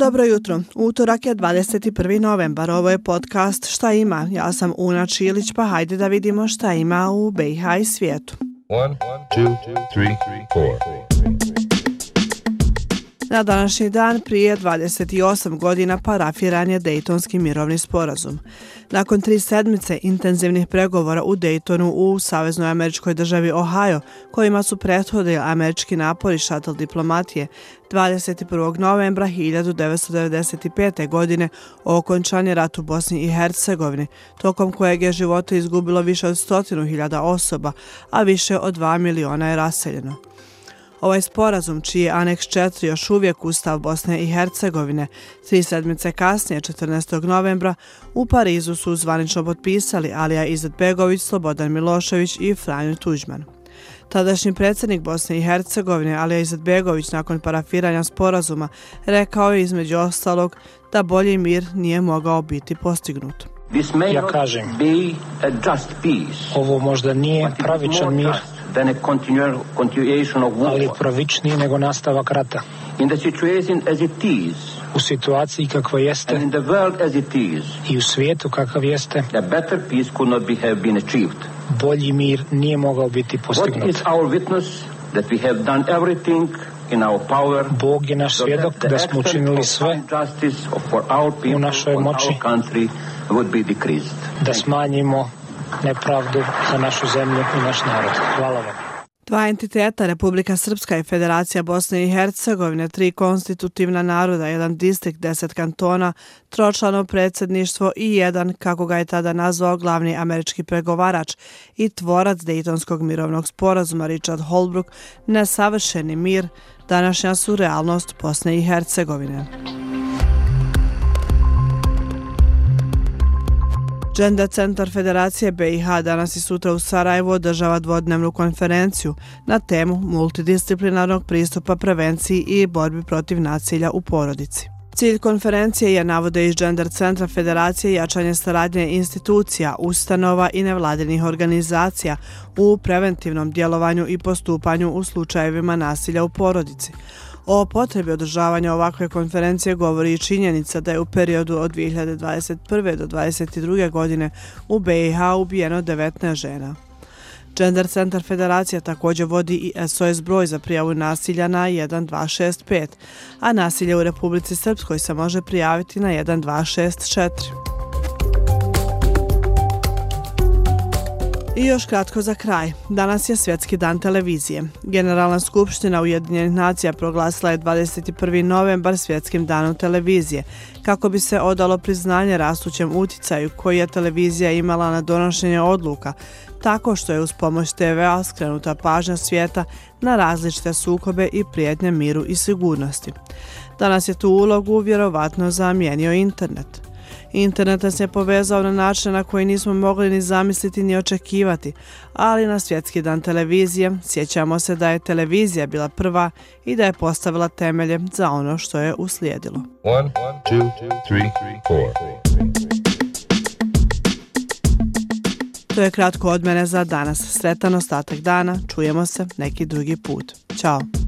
Dobro jutro. Utorak je 21. novembar. Ovo je podcast Šta ima? Ja sam Una Čilić, pa hajde da vidimo šta ima u BiH i svijetu. One, two, three, Na današnji dan prije 28 godina parafiran je Dejtonski mirovni sporazum. Nakon tri sedmice intenzivnih pregovora u Dejtonu u Saveznoj američkoj državi Ohio, kojima su prethodili američki napori šatel diplomatije, 21. novembra 1995. godine okončan je rat u Bosni i Hercegovini, tokom kojeg je života izgubilo više od stotinu hiljada osoba, a više od 2 miliona je raseljeno. Ovaj sporazum, čiji je aneks 4 još uvijek Ustav Bosne i Hercegovine, tri sedmice kasnije, 14. novembra, u Parizu su zvanično potpisali Alija Izetbegović, Slobodan Milošević i Franjo Tuđman. Tadašnji predsjednik Bosne i Hercegovine, Alija Izetbegović, nakon parafiranja sporazuma, rekao je između ostalog da bolji mir nije mogao biti postignut. Ja kažem, ovo možda nije pravičan mir, than a continuation of war. Ali pravičniji nego nastavak rata. In the situation as it is, u situaciji kakva jeste and in the world as it is, i u svijetu kakav jeste, a better peace could not be have been achieved. Bolji mir nije mogao biti postignut. What is our witness that we have done everything in our power Bog je naš svjedok da smo učinili sve u našoj moći da smanjimo nepravdu za našu zemlju i naš narod. Hvala vam. Dva entiteta, Republika Srpska i Federacija Bosne i Hercegovine, tri konstitutivna naroda, jedan distrikt, deset kantona, tročlano predsjedništvo i jedan, kako ga je tada nazvao glavni američki pregovarač i tvorac Dejtonskog mirovnog sporazuma Richard Holbrook, nesavršeni mir, današnja su realnost Bosne i Hercegovine. Gender Centar Federacije BiH danas i sutra u Sarajevu održava dvodnevnu konferenciju na temu multidisciplinarnog pristupa prevenciji i borbi protiv nasilja u porodici. Cilj konferencije je navode iz Gender Centra Federacije jačanje saradnje institucija, ustanova i nevladinih organizacija u preventivnom djelovanju i postupanju u slučajevima nasilja u porodici. O potrebi održavanja ovakve konferencije govori i činjenica da je u periodu od 2021. do 2022. godine u BiH ubijeno 19 žena. Gender Centar Federacija također vodi i SOS broj za prijavu nasilja na 1265, a nasilje u Republici Srpskoj se može prijaviti na 1264. I još kratko za kraj. Danas je Svjetski dan televizije. Generalna skupština Ujedinjenih nacija proglasila je 21. novembar Svjetskim danom televizije, kako bi se odalo priznanje rastućem uticaju koji je televizija imala na donošenje odluka, tako što je uz pomoć TV-a skrenuta pažnja svijeta na različite sukobe i prijetnje miru i sigurnosti. Danas je tu ulogu vjerovatno zamijenio internet. Internet nas je povezao na način na koji nismo mogli ni zamisliti ni očekivati, ali na svjetski dan televizije sjećamo se da je televizija bila prva i da je postavila temelje za ono što je uslijedilo. One, two, three, to je kratko od mene za danas. Sretan ostatak dana, čujemo se neki drugi put. Ćao!